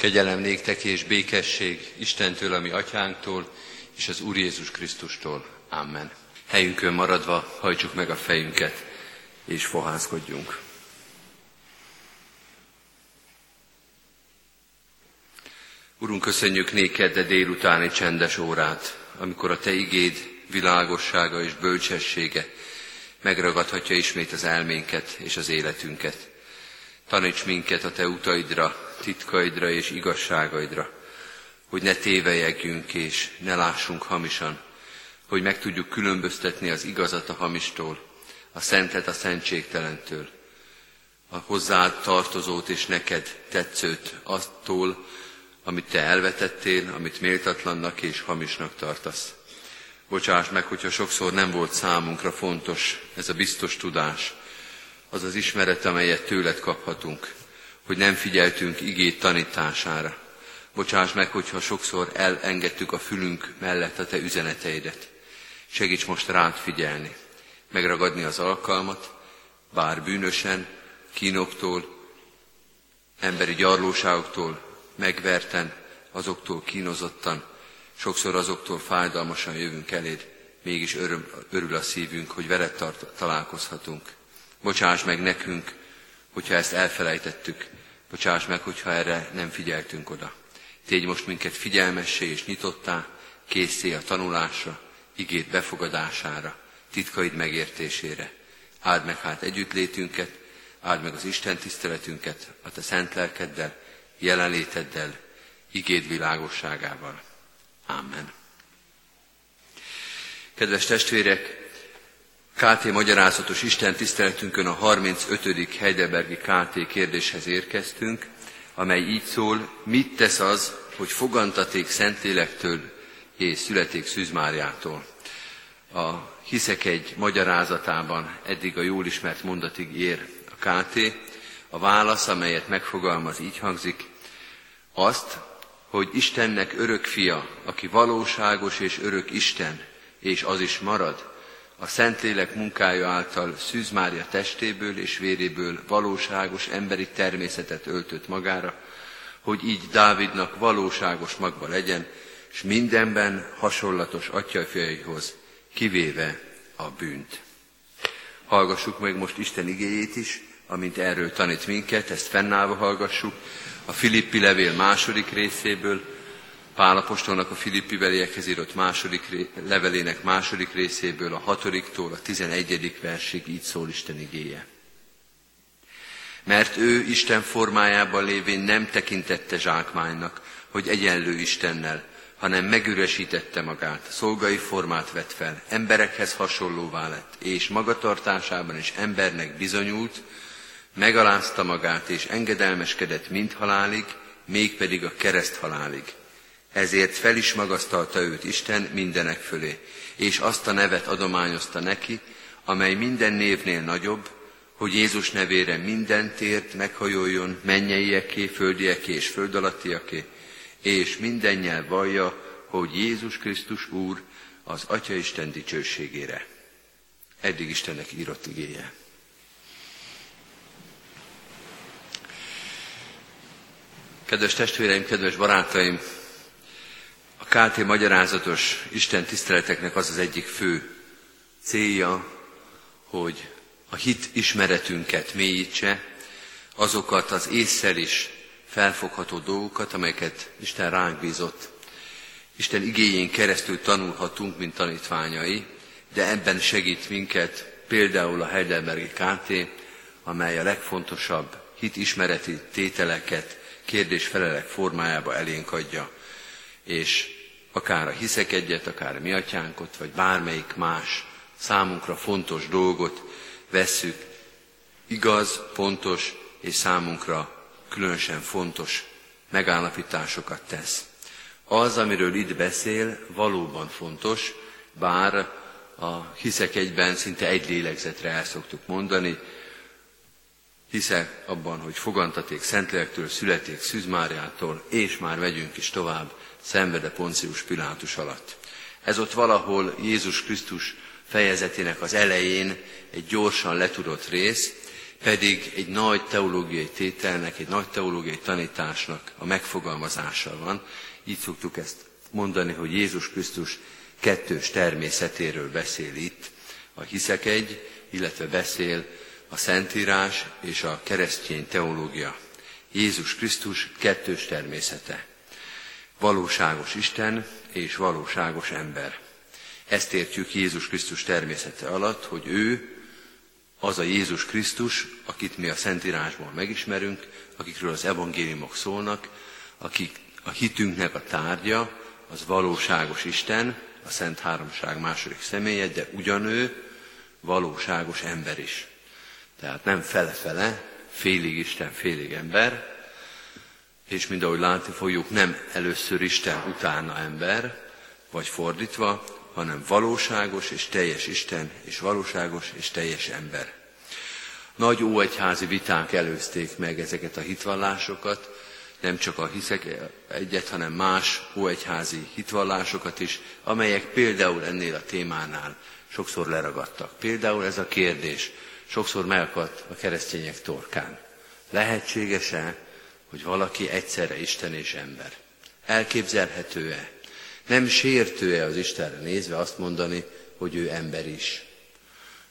Kegyelem néktek és békesség Istentől, ami atyánktól, és az Úr Jézus Krisztustól. Amen. Helyünkön maradva hajtsuk meg a fejünket, és fohászkodjunk. Urunk, köszönjük néked de délutáni csendes órát, amikor a Te igéd világossága és bölcsessége megragadhatja ismét az elménket és az életünket. Taníts minket a Te utaidra, titkaidra és igazságaidra, hogy ne tévejegjünk és ne lássunk hamisan, hogy meg tudjuk különböztetni az igazat a hamistól, a szentet a szentségtelentől, a hozzád tartozót és neked tetszőt attól, amit te elvetettél, amit méltatlannak és hamisnak tartasz. Bocsáss meg, hogyha sokszor nem volt számunkra fontos ez a biztos tudás, az az ismeret, amelyet tőled kaphatunk, hogy nem figyeltünk igét tanítására. Bocsáss meg, hogyha sokszor elengedtük a fülünk mellett a te üzeneteidet. Segíts most rád figyelni, megragadni az alkalmat, bár bűnösen, kínoktól, emberi gyarlóságoktól, megverten, azoktól kínozottan, sokszor azoktól fájdalmasan jövünk eléd, mégis öröm, örül a szívünk, hogy veled tart, találkozhatunk. Bocsáss meg nekünk, hogyha ezt elfelejtettük, bocsáss meg, hogyha erre nem figyeltünk oda. Tégy most minket figyelmessé és nyitottá, készé a tanulásra, igét befogadására, titkaid megértésére. Áld meg hát együttlétünket, áld meg az Isten tiszteletünket, a te szent lelkeddel, jelenléteddel, igéd világosságával. Amen. Kedves testvérek, KT magyarázatos Isten tiszteletünkön a 35. Heidelbergi KT kérdéshez érkeztünk, amely így szól, mit tesz az, hogy fogantaték Szentlélektől és születék Szűzmáriától. A hiszek egy magyarázatában eddig a jól ismert mondatig ér a KT. A válasz, amelyet megfogalmaz, így hangzik, azt, hogy Istennek örök fia, aki valóságos és örök Isten, és az is marad, a Szentlélek munkája által Szűz Mária testéből és véréből valóságos emberi természetet öltött magára, hogy így Dávidnak valóságos magva legyen, és mindenben hasonlatos atyafjaihoz, kivéve a bűnt. Hallgassuk meg most Isten igéjét is, amint erről tanít minket, ezt fennállva hallgassuk, a Filippi levél második részéből, Pálapostolnak a Filippi beliekhez írott második, levelének második részéből, a hatodiktól a tizenegyedik versig így szól Isten igéje. Mert ő Isten formájában lévén nem tekintette zsákmánynak, hogy egyenlő Istennel, hanem megüresítette magát, szolgai formát vett fel, emberekhez hasonlóvá lett, és magatartásában is embernek bizonyult, megalázta magát és engedelmeskedett mind halálig, mégpedig a kereszt halálig. Ezért fel is magasztalta őt Isten mindenek fölé, és azt a nevet adományozta neki, amely minden névnél nagyobb, hogy Jézus nevére minden tért meghajoljon mennyeieké, földieké és föld alattiaké, és minden nyelv vallja, hogy Jézus Krisztus Úr az Atya Isten dicsőségére. Eddig Istennek írott igéje. Kedves testvéreim, kedves barátaim, KT magyarázatos Isten tiszteleteknek az az egyik fő célja, hogy a hit ismeretünket mélyítse, azokat az észszel is felfogható dolgokat, amelyeket Isten ránk bízott. Isten igényén keresztül tanulhatunk, mint tanítványai, de ebben segít minket például a Heidelbergi KT, amely a legfontosabb hitismereti tételeket kérdés-felelek formájába elénk adja, és akár a hiszek egyet, akár a mi atyánkot, vagy bármelyik más számunkra fontos dolgot vesszük, igaz, pontos és számunkra különösen fontos megállapításokat tesz. Az, amiről itt beszél, valóban fontos, bár a hiszek egyben szinte egy lélegzetre el szoktuk mondani, hiszek abban, hogy fogantaték Szentlélektől, születék Szűzmáriától, és már megyünk is tovább, szenvede Poncius Pilátus alatt. Ez ott valahol Jézus Krisztus fejezetének az elején egy gyorsan letudott rész, pedig egy nagy teológiai tételnek, egy nagy teológiai tanításnak a megfogalmazása van. Így szoktuk ezt mondani, hogy Jézus Krisztus kettős természetéről beszél itt. A hiszek egy, illetve beszél a Szentírás és a keresztény teológia. Jézus Krisztus kettős természete. Valóságos Isten és valóságos ember. Ezt értjük Jézus Krisztus természete alatt, hogy ő az a Jézus Krisztus, akit mi a Szentírásból megismerünk, akikről az evangéliumok szólnak, akik a hitünknek a tárgya, az valóságos Isten, a Szent Háromság második személye, de ugyanő valóságos ember is. Tehát nem fele-fele, félig Isten, félig ember, és mind ahogy látni fogjuk, nem először Isten, utána ember, vagy fordítva, hanem valóságos és teljes Isten, és valóságos és teljes ember. Nagy óegyházi viták előzték meg ezeket a hitvallásokat, nem csak a hiszek egyet, hanem más óegyházi hitvallásokat is, amelyek például ennél a témánál sokszor leragadtak. Például ez a kérdés sokszor megakadt a keresztények torkán. Lehetséges-e, hogy valaki egyszerre Isten és ember? Elképzelhető-e? Nem sértő-e az Istenre nézve azt mondani, hogy ő ember is?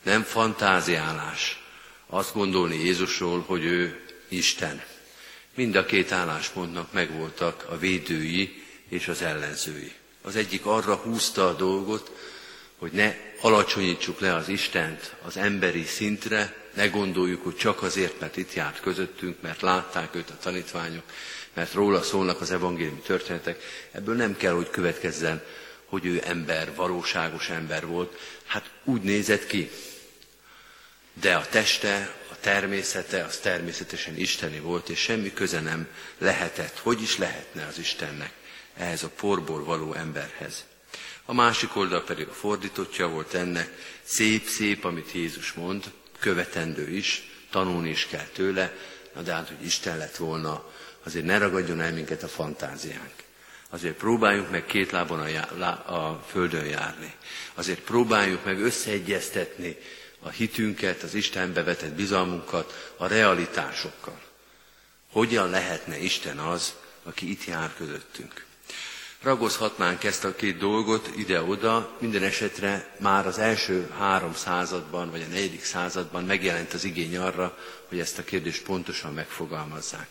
Nem fantáziálás azt gondolni Jézusról, hogy ő Isten. Mind a két álláspontnak megvoltak a védői és az ellenzői. Az egyik arra húzta a dolgot, hogy ne alacsonyítsuk le az Istent az emberi szintre, ne gondoljuk, hogy csak azért, mert itt járt közöttünk, mert látták őt a tanítványok, mert róla szólnak az evangéliumi történetek. Ebből nem kell, hogy következzen, hogy ő ember, valóságos ember volt. Hát úgy nézett ki. De a teste, a természete, az természetesen isteni volt, és semmi köze nem lehetett. Hogy is lehetne az Istennek ehhez a porból való emberhez? A másik oldal pedig a fordítottja volt ennek, szép-szép, amit Jézus mond, követendő is, tanulni is kell tőle, na de hát, hogy Isten lett volna, azért ne ragadjon el minket a fantáziánk. Azért próbáljunk meg két lábon a, já- a földön járni. Azért próbáljuk meg összeegyeztetni a hitünket, az Istenbe vetett bizalmunkat a realitásokkal. Hogyan lehetne Isten az, aki itt jár közöttünk? Ragozhatnánk ezt a két dolgot ide-oda, minden esetre már az első három században, vagy a negyedik században megjelent az igény arra, hogy ezt a kérdést pontosan megfogalmazzák.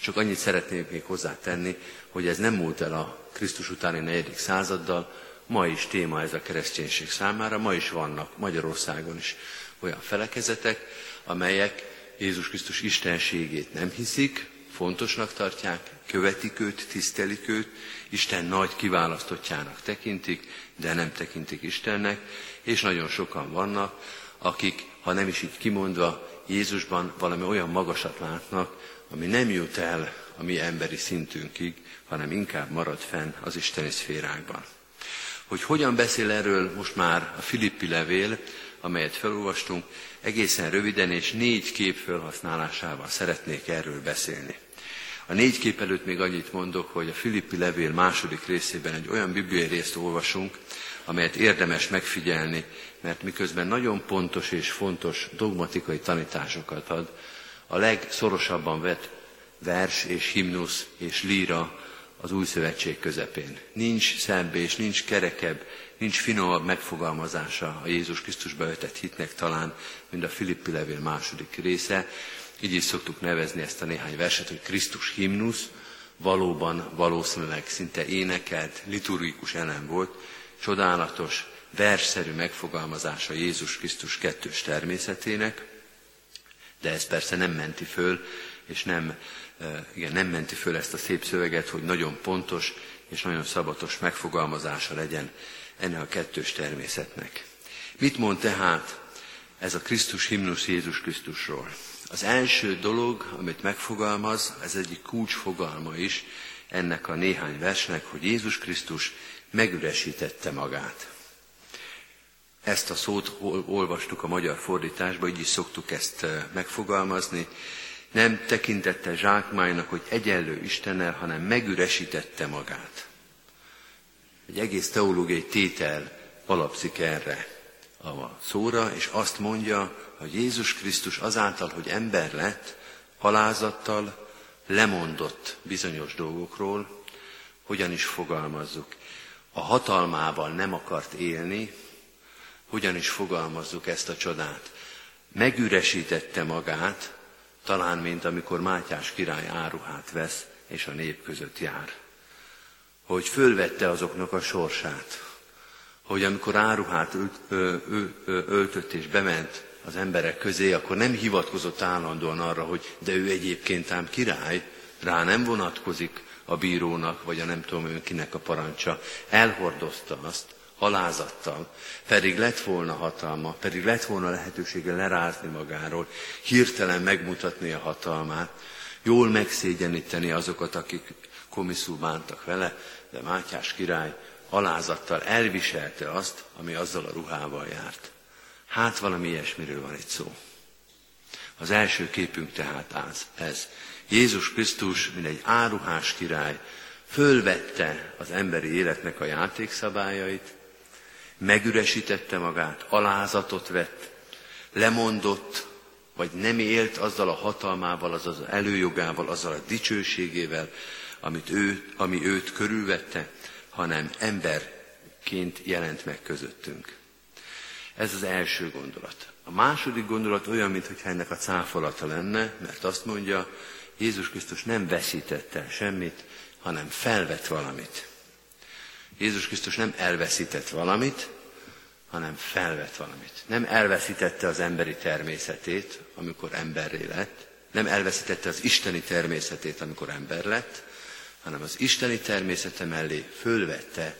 Csak annyit szeretnék még hozzátenni, hogy ez nem múlt el a Krisztus utáni negyedik századdal, ma is téma ez a kereszténység számára, ma is vannak Magyarországon is olyan felekezetek, amelyek Jézus Krisztus istenségét nem hiszik, fontosnak tartják, követik őt, tisztelik őt, Isten nagy kiválasztottjának tekintik, de nem tekintik Istennek, és nagyon sokan vannak, akik, ha nem is így kimondva, Jézusban valami olyan magasat látnak, ami nem jut el a mi emberi szintünkig, hanem inkább marad fenn az isteni szférákban. Hogy hogyan beszél erről most már a Filippi levél, amelyet felolvastunk, egészen röviden és négy kép felhasználásával szeretnék erről beszélni. A négy kép előtt még annyit mondok, hogy a Filippi levél második részében egy olyan bibliai részt olvasunk, amelyet érdemes megfigyelni, mert miközben nagyon pontos és fontos dogmatikai tanításokat ad, a legszorosabban vett vers és himnusz és líra az új szövetség közepén. Nincs szebb és nincs kerekebb, nincs finomabb megfogalmazása a Jézus Krisztusba vetett hitnek talán, mint a Filippi levél második része, így is szoktuk nevezni ezt a néhány verset, hogy Krisztus himnusz, valóban valószínűleg szinte énekelt, liturgikus elem volt, csodálatos, versszerű megfogalmazása Jézus Krisztus kettős természetének, de ez persze nem menti föl, és nem, igen, nem menti föl ezt a szép szöveget, hogy nagyon pontos és nagyon szabatos megfogalmazása legyen ennek a kettős természetnek. Mit mond tehát ez a Krisztus himnusz Jézus Krisztusról? Az első dolog, amit megfogalmaz, ez egyik kulcsfogalma is ennek a néhány versnek, hogy Jézus Krisztus megüresítette magát. Ezt a szót olvastuk a magyar fordításban, így is szoktuk ezt megfogalmazni. Nem tekintette zsákmánynak, hogy egyenlő Istennel, hanem megüresítette magát. Egy egész teológiai tétel alapszik erre. A szóra, és azt mondja, hogy Jézus Krisztus azáltal, hogy ember lett, alázattal lemondott bizonyos dolgokról, hogyan is fogalmazzuk. A hatalmával nem akart élni, hogyan is fogalmazzuk ezt a csodát. Megüresítette magát, talán mint amikor Mátyás király áruhát vesz, és a nép között jár. Hogy fölvette azoknak a sorsát, hogy amikor áruhát ölt, ö, ö, ö, öltött és bement az emberek közé, akkor nem hivatkozott állandóan arra, hogy de ő egyébként ám király, rá nem vonatkozik a bírónak, vagy a nem tudom önkinek a parancsa. Elhordozta azt, alázattal, pedig lett volna hatalma, pedig lett volna lehetősége lerázni magáról, hirtelen megmutatni a hatalmát, jól megszégyeníteni azokat, akik komiszul bántak vele, de Mátyás király alázattal elviselte azt, ami azzal a ruhával járt. Hát valami ilyesmiről van itt szó. Az első képünk tehát az, ez. Jézus Krisztus, mint egy áruhás király, fölvette az emberi életnek a játékszabályait, megüresítette magát, alázatot vett, lemondott, vagy nem élt azzal a hatalmával, az az előjogával, azzal a dicsőségével, amit ő, ami őt körülvette, hanem emberként jelent meg közöttünk. Ez az első gondolat. A második gondolat olyan, mintha ennek a cáfolata lenne, mert azt mondja, Jézus Krisztus nem veszítette semmit, hanem felvett valamit. Jézus Krisztus nem elveszített valamit, hanem felvett valamit. Nem elveszítette az emberi természetét, amikor emberré lett, nem elveszítette az isteni természetét, amikor ember lett, hanem az isteni természete mellé fölvette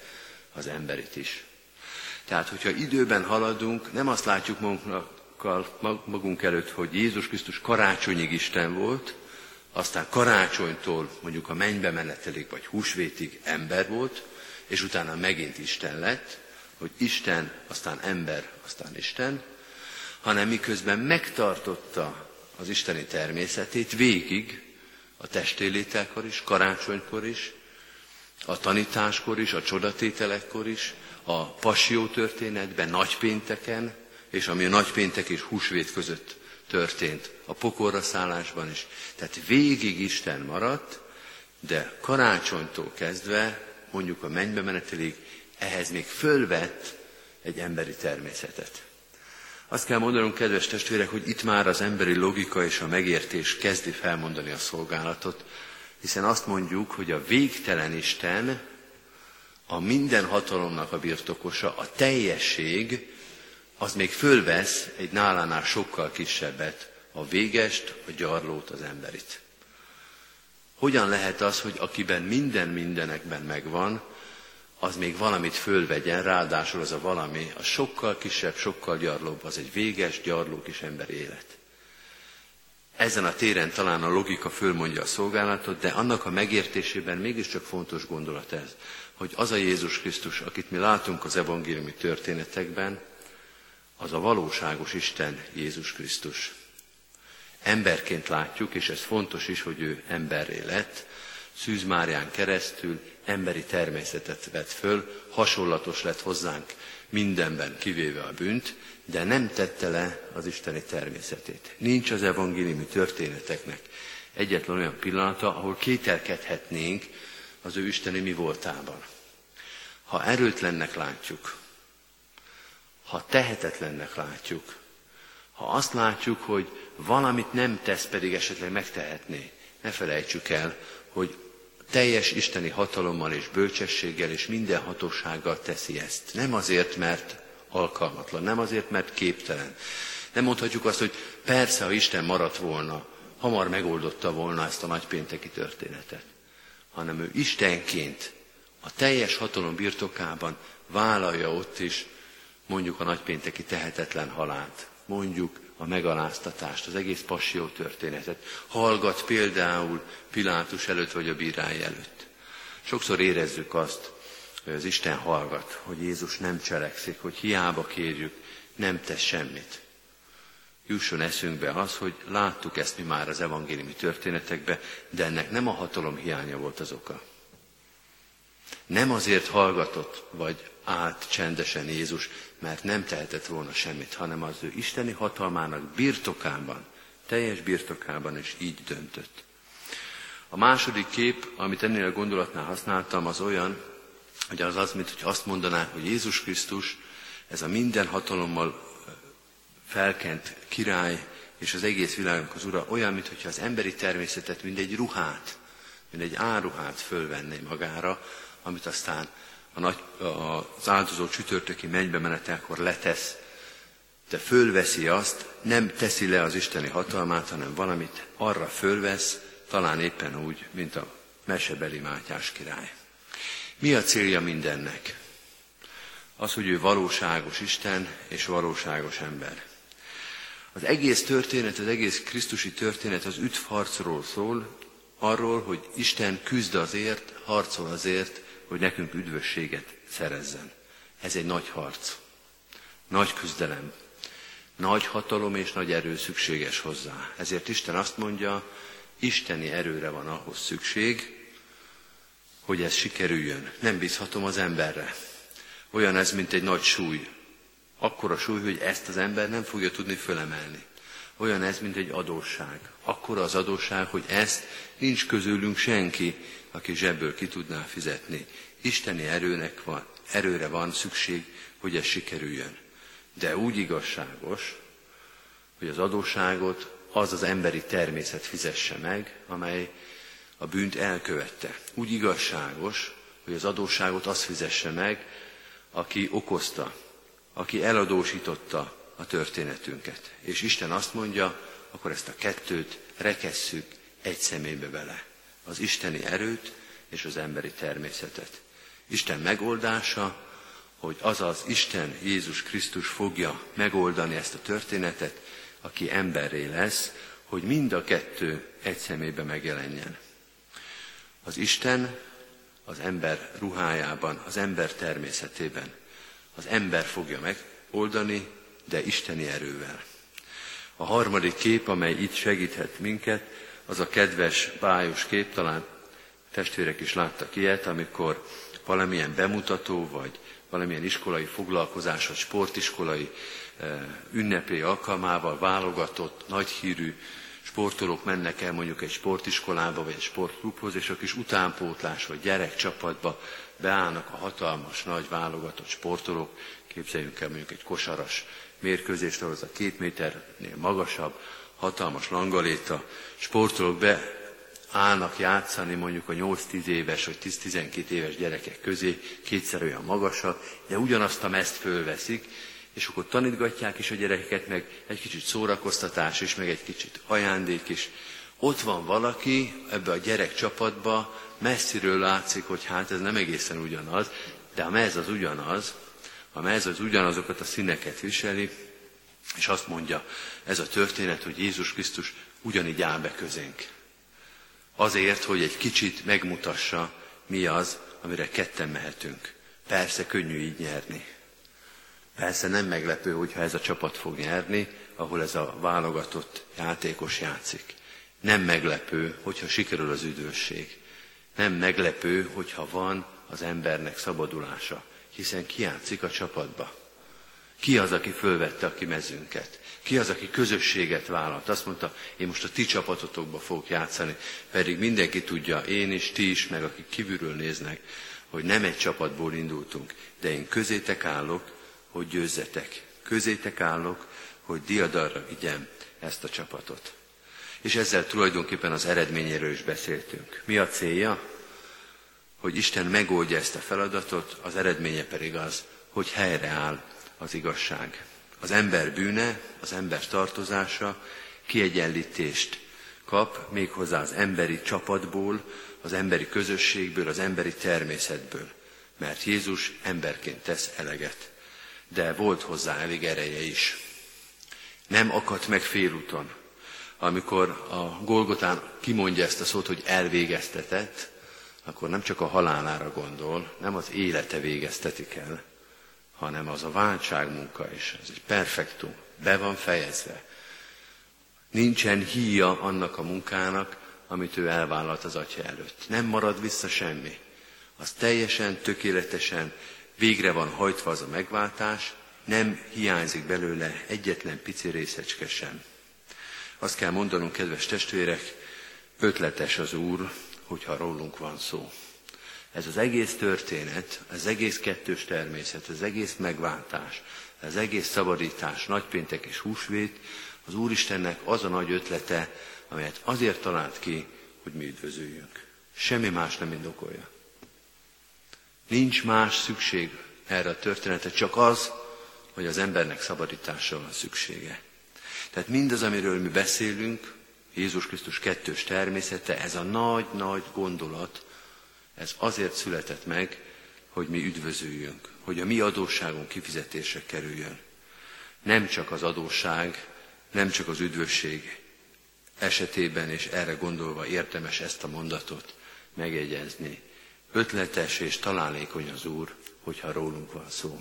az emberit is. Tehát, hogyha időben haladunk, nem azt látjuk magunkkal, magunk előtt, hogy Jézus Krisztus karácsonyig Isten volt, aztán karácsonytól mondjuk a mennybe menetelig vagy húsvétig ember volt, és utána megint Isten lett, hogy Isten, aztán ember, aztán Isten, hanem miközben megtartotta az isteni természetét végig, a testélételkor is, karácsonykor is, a tanításkor is, a csodatételekkor is, a passió történetben, nagypénteken, és ami a nagypéntek és húsvét között történt, a pokorra szállásban is. Tehát végig Isten maradt, de karácsonytól kezdve, mondjuk a mennybe menetelig, ehhez még fölvett egy emberi természetet. Azt kell mondanom, kedves testvérek, hogy itt már az emberi logika és a megértés kezdi felmondani a szolgálatot, hiszen azt mondjuk, hogy a végtelen Isten, a minden hatalomnak a birtokosa, a teljesség, az még fölvesz egy nálánál sokkal kisebbet, a végest, a gyarlót, az emberit. Hogyan lehet az, hogy akiben minden mindenekben megvan, az még valamit fölvegyen, ráadásul az a valami, a sokkal kisebb, sokkal gyarlóbb, az egy véges, gyarló kis emberi élet. Ezen a téren talán a logika fölmondja a szolgálatot, de annak a megértésében mégiscsak fontos gondolat ez, hogy az a Jézus Krisztus, akit mi látunk az evangéliumi történetekben, az a valóságos Isten Jézus Krisztus. Emberként látjuk, és ez fontos is, hogy ő emberré lett, Szűz Márián keresztül emberi természetet vett föl, hasonlatos lett hozzánk mindenben, kivéve a bűnt, de nem tette le az isteni természetét. Nincs az evangéliumi történeteknek egyetlen olyan pillanata, ahol kételkedhetnénk az ő isteni mi voltában. Ha erőtlennek látjuk, ha tehetetlennek látjuk, ha azt látjuk, hogy valamit nem tesz, pedig esetleg megtehetné, ne felejtsük el, hogy teljes isteni hatalommal és bölcsességgel és minden hatósággal teszi ezt. Nem azért, mert alkalmatlan, nem azért, mert képtelen. Nem mondhatjuk azt, hogy persze, ha Isten maradt volna, hamar megoldotta volna ezt a nagypénteki történetet, hanem ő Istenként a teljes hatalom birtokában vállalja ott is mondjuk a nagypénteki tehetetlen halált, mondjuk a megaláztatást, az egész passió történetet. Hallgat például Pilátus előtt vagy a bíráj előtt. Sokszor érezzük azt, hogy az Isten hallgat, hogy Jézus nem cselekszik, hogy hiába kérjük, nem tesz semmit. Jusson eszünkbe az, hogy láttuk ezt mi már az evangéliumi történetekben, de ennek nem a hatalom hiánya volt az oka. Nem azért hallgatott, vagy állt csendesen Jézus, mert nem tehetett volna semmit, hanem az ő isteni hatalmának birtokában, teljes birtokában, és így döntött. A második kép, amit ennél a gondolatnál használtam, az olyan, hogy az az, mint hogy azt mondaná, hogy Jézus Krisztus, ez a minden hatalommal felkent király, és az egész világnak az ura olyan, mintha az emberi természetet, mint egy ruhát, mint egy áruhát fölvenné magára, amit aztán a nagy, az áldozó csütörtöki mennybe menetelkor letesz, de fölveszi azt, nem teszi le az isteni hatalmát, hanem valamit arra fölvesz, talán éppen úgy, mint a mesebeli Mátyás király. Mi a célja mindennek? Az, hogy ő valóságos Isten és valóságos ember. Az egész történet, az egész Krisztusi történet az üdvharcról szól, arról, hogy Isten küzd azért, harcol azért, hogy nekünk üdvösséget szerezzen. Ez egy nagy harc, nagy küzdelem, nagy hatalom és nagy erő szükséges hozzá. Ezért Isten azt mondja, isteni erőre van ahhoz szükség, hogy ez sikerüljön. Nem bízhatom az emberre. Olyan ez, mint egy nagy súly. Akkora súly, hogy ezt az ember nem fogja tudni fölemelni. Olyan ez, mint egy adósság. Akkora az adósság, hogy ezt nincs közülünk senki, aki zsebből ki tudná fizetni. Isteni erőnek van, erőre van szükség, hogy ez sikerüljön. De úgy igazságos, hogy az adósságot az az emberi természet fizesse meg, amely a bűnt elkövette. Úgy igazságos, hogy az adósságot az fizesse meg, aki okozta, aki eladósította a történetünket. És Isten azt mondja, akkor ezt a kettőt rekesszük egy szemébe bele. Az isteni erőt és az emberi természetet. Isten megoldása, hogy az az Isten, Jézus Krisztus fogja megoldani ezt a történetet, aki emberré lesz, hogy mind a kettő egy szemébe megjelenjen. Az Isten az ember ruhájában, az ember természetében. Az ember fogja megoldani, de isteni erővel. A harmadik kép, amely itt segíthet minket, az a kedves, bájos kép, talán testvérek is láttak ilyet, amikor valamilyen bemutató, vagy valamilyen iskolai foglalkozás, vagy sportiskolai eh, ünnepé alkalmával válogatott, nagyhírű sportolók mennek el mondjuk egy sportiskolába, vagy egy sportklubhoz, és a kis utánpótlás, vagy gyerekcsapatba beállnak a hatalmas, nagy válogatott sportolók, képzeljünk el mondjuk egy kosaras mérkőzést, ahol az a két méternél magasabb, hatalmas langaléta, sportolók be állnak játszani mondjuk a 8-10 éves vagy 10-12 éves gyerekek közé, kétszer olyan magasak, de ugyanazt a mezt fölveszik, és akkor tanítgatják is a gyerekeket, meg egy kicsit szórakoztatás is, meg egy kicsit ajándék is. Ott van valaki ebbe a gyerek csapatba, messziről látszik, hogy hát ez nem egészen ugyanaz, de a mez az ugyanaz, a mez az ugyanazokat a színeket viseli, és azt mondja ez a történet, hogy Jézus Krisztus ugyanígy áll be közénk. Azért, hogy egy kicsit megmutassa, mi az, amire ketten mehetünk. Persze könnyű így nyerni. Persze nem meglepő, hogyha ez a csapat fog nyerni, ahol ez a válogatott játékos játszik. Nem meglepő, hogyha sikerül az üdvösség. Nem meglepő, hogyha van az embernek szabadulása, hiszen ki játszik a csapatba. Ki az, aki fölvette a kimezünket? Ki az, aki közösséget vállalt? Azt mondta, én most a ti csapatotokba fogok játszani, pedig mindenki tudja, én is, ti is, meg akik kívülről néznek, hogy nem egy csapatból indultunk, de én közétek állok, hogy győzzetek. Közétek állok, hogy diadarra vigyem ezt a csapatot. És ezzel tulajdonképpen az eredményéről is beszéltünk. Mi a célja? Hogy Isten megoldja ezt a feladatot, az eredménye pedig az, hogy helyreáll az igazság. Az ember bűne, az ember tartozása kiegyenlítést kap méghozzá az emberi csapatból, az emberi közösségből, az emberi természetből, mert Jézus emberként tesz eleget de volt hozzá elég ereje is. Nem akadt meg félúton. Amikor a Golgotán kimondja ezt a szót, hogy elvégeztetett, akkor nem csak a halálára gondol, nem az élete végeztetik el, hanem az a váltságmunka is, ez egy perfektum, be van fejezve. Nincsen híja annak a munkának, amit ő elvállalt az atya előtt. Nem marad vissza semmi. az teljesen, tökéletesen végre van hajtva az a megváltás, nem hiányzik belőle egyetlen pici részecske sem. Azt kell mondanunk, kedves testvérek, ötletes az Úr, hogyha rólunk van szó. Ez az egész történet, az egész kettős természet, az egész megváltás, az egész szabadítás, nagypéntek és húsvét, az Úristennek az a nagy ötlete, amelyet azért talált ki, hogy mi üdvözöljünk. Semmi más nem indokolja. Nincs más szükség erre a történetre, csak az, hogy az embernek szabadításra van szüksége. Tehát mindaz, amiről mi beszélünk, Jézus Krisztus kettős természete, ez a nagy-nagy gondolat, ez azért született meg, hogy mi üdvözöljünk, hogy a mi adósságunk kifizetésre kerüljön. Nem csak az adósság, nem csak az üdvösség esetében, és erre gondolva érdemes ezt a mondatot megjegyezni. Ötletes és találékony az Úr, hogyha rólunk van szó.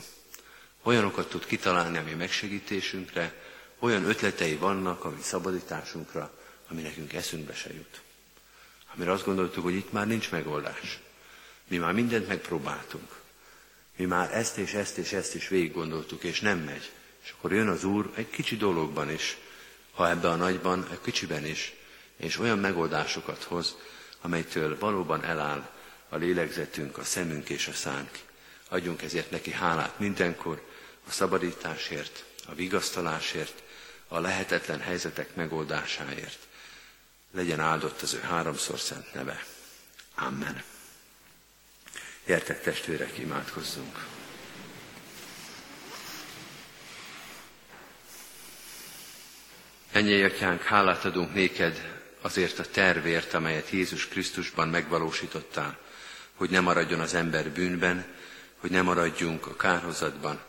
Olyanokat tud kitalálni a mi megsegítésünkre, olyan ötletei vannak a mi szabadításunkra, ami nekünk eszünkbe se jut. Amire azt gondoltuk, hogy itt már nincs megoldás. Mi már mindent megpróbáltunk. Mi már ezt és ezt és ezt is végig gondoltuk, és nem megy. És akkor jön az Úr egy kicsi dologban is, ha ebbe a nagyban, egy kicsiben is, és olyan megoldásokat hoz, amelytől valóban eláll a lélegzetünk, a szemünk és a szánk. Adjunk ezért neki hálát mindenkor, a szabadításért, a vigasztalásért, a lehetetlen helyzetek megoldásáért. Legyen áldott az ő háromszor szent neve. Amen. Gyertek testvérek, imádkozzunk! Ennyi atyánk, hálát adunk néked azért a tervért, amelyet Jézus Krisztusban megvalósítottál, hogy ne maradjon az ember bűnben, hogy ne maradjunk a kárhozatban,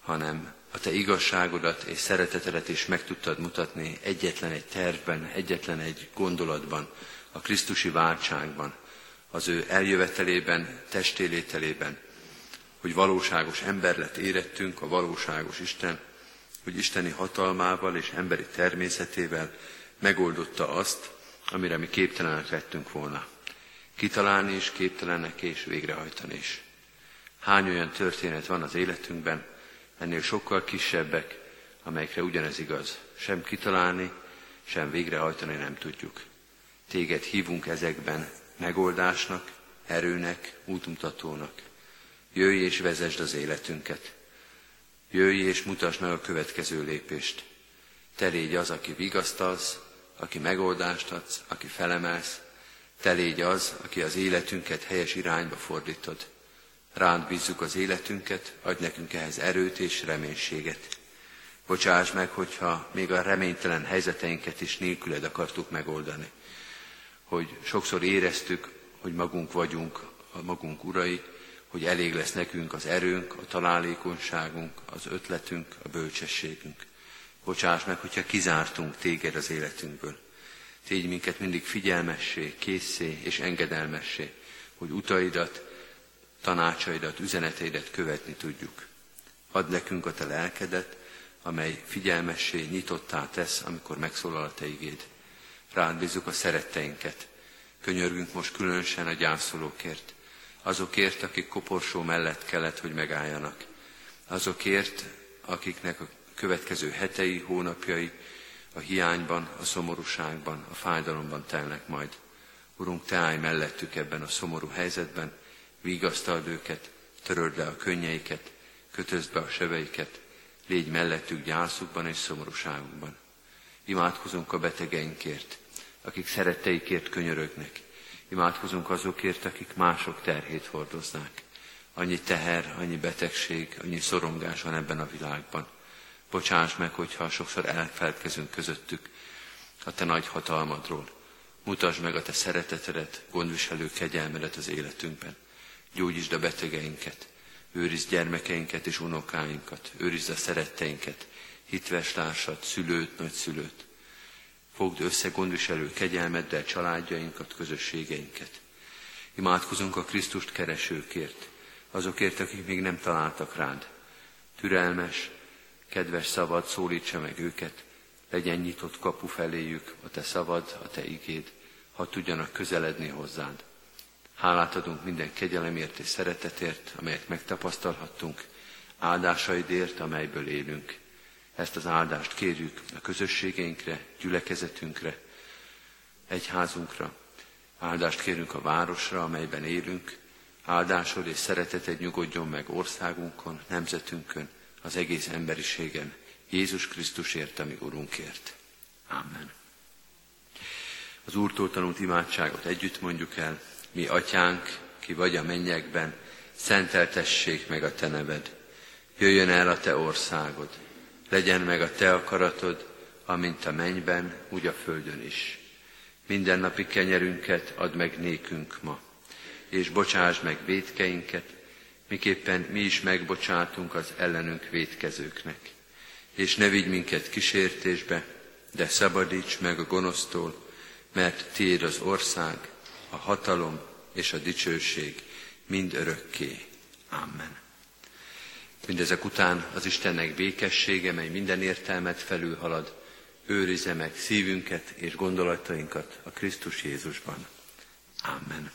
hanem a te igazságodat és szeretetedet is meg tudtad mutatni egyetlen egy tervben, egyetlen egy gondolatban, a Krisztusi váltságban, az ő eljövetelében, testélételében, hogy valóságos ember lett érettünk, a valóságos Isten, hogy isteni hatalmával és emberi természetével megoldotta azt, amire mi képtelenek lettünk volna. Kitalálni is, képtelenek és végrehajtani is. Hány olyan történet van az életünkben, ennél sokkal kisebbek, amelyekre ugyanez igaz. Sem kitalálni, sem végrehajtani nem tudjuk. Téged hívunk ezekben megoldásnak, erőnek, útmutatónak. Jöjj és vezesd az életünket. Jöjj és mutasd meg a következő lépést. Te légy az, aki vigasztalsz, aki megoldást adsz, aki felemelsz. Te légy az, aki az életünket helyes irányba fordítod. Rád bízzuk az életünket, adj nekünk ehhez erőt és reménységet. Bocsáss meg, hogyha még a reménytelen helyzeteinket is nélküled akartuk megoldani. Hogy sokszor éreztük, hogy magunk vagyunk a magunk urai, hogy elég lesz nekünk az erőnk, a találékonyságunk, az ötletünk, a bölcsességünk. Bocsáss meg, hogyha kizártunk téged az életünkből. Tégy minket mindig figyelmessé, készé és engedelmessé, hogy utaidat, tanácsaidat, üzeneteidet követni tudjuk. Add nekünk a te lelkedet, amely figyelmessé nyitottá tesz, amikor megszólal a te igéd. Rád bízzuk a szeretteinket. Könyörgünk most különösen a gyászolókért, azokért, akik koporsó mellett kellett, hogy megálljanak. Azokért, akiknek a következő hetei, hónapjai a hiányban, a szomorúságban, a fájdalomban telnek majd. Urunk, Te állj mellettük ebben a szomorú helyzetben, vigasztald őket, töröld le a könnyeiket, kötözd be a sebeiket, légy mellettük gyászukban és szomorúságukban. Imádkozunk a betegeinkért, akik szeretteikért könyörögnek. Imádkozunk azokért, akik mások terhét hordoznak. Annyi teher, annyi betegség, annyi szorongás van ebben a világban. Bocsáss meg, hogyha sokszor elfelelkezünk közöttük a te nagy hatalmadról. Mutasd meg a te szeretetedet, gondviselő kegyelmedet az életünkben. Gyógyítsd a betegeinket, őrizd gyermekeinket és unokáinkat, őrizd a szeretteinket, hitves társat, szülőt, nagyszülőt. Fogd össze gondviselő kegyelmeddel családjainkat, közösségeinket. Imádkozunk a Krisztust keresőkért, azokért, akik még nem találtak rád. Türelmes, kedves szavad szólítsa meg őket, legyen nyitott kapu feléjük a te szavad, a te igéd, ha tudjanak közeledni hozzád. Hálát adunk minden kegyelemért és szeretetért, amelyet megtapasztalhattunk, áldásaidért, amelyből élünk. Ezt az áldást kérjük a közösségeinkre, gyülekezetünkre, egyházunkra. Áldást kérünk a városra, amelyben élünk. Áldásod és szereteted nyugodjon meg országunkon, nemzetünkön, az egész emberiségen, Jézus Krisztusért, ami Urunkért. Amen. Az Úrtól tanult imádságot együtt mondjuk el. Mi, Atyánk, ki vagy a mennyekben, szenteltessék meg a Te neved. Jöjjön el a Te országod, legyen meg a Te akaratod, amint a mennyben, úgy a földön is. Mindennapi kenyerünket add meg nékünk ma, és bocsáss meg védkeinket, miképpen mi is megbocsátunk az ellenünk védkezőknek. És ne vigy minket kísértésbe, de szabadíts meg a gonosztól, mert tiéd az ország, a hatalom és a dicsőség mind örökké. Amen. Mindezek után az Istennek békessége, mely minden értelmet felülhalad, őrize meg szívünket és gondolatainkat a Krisztus Jézusban. Amen.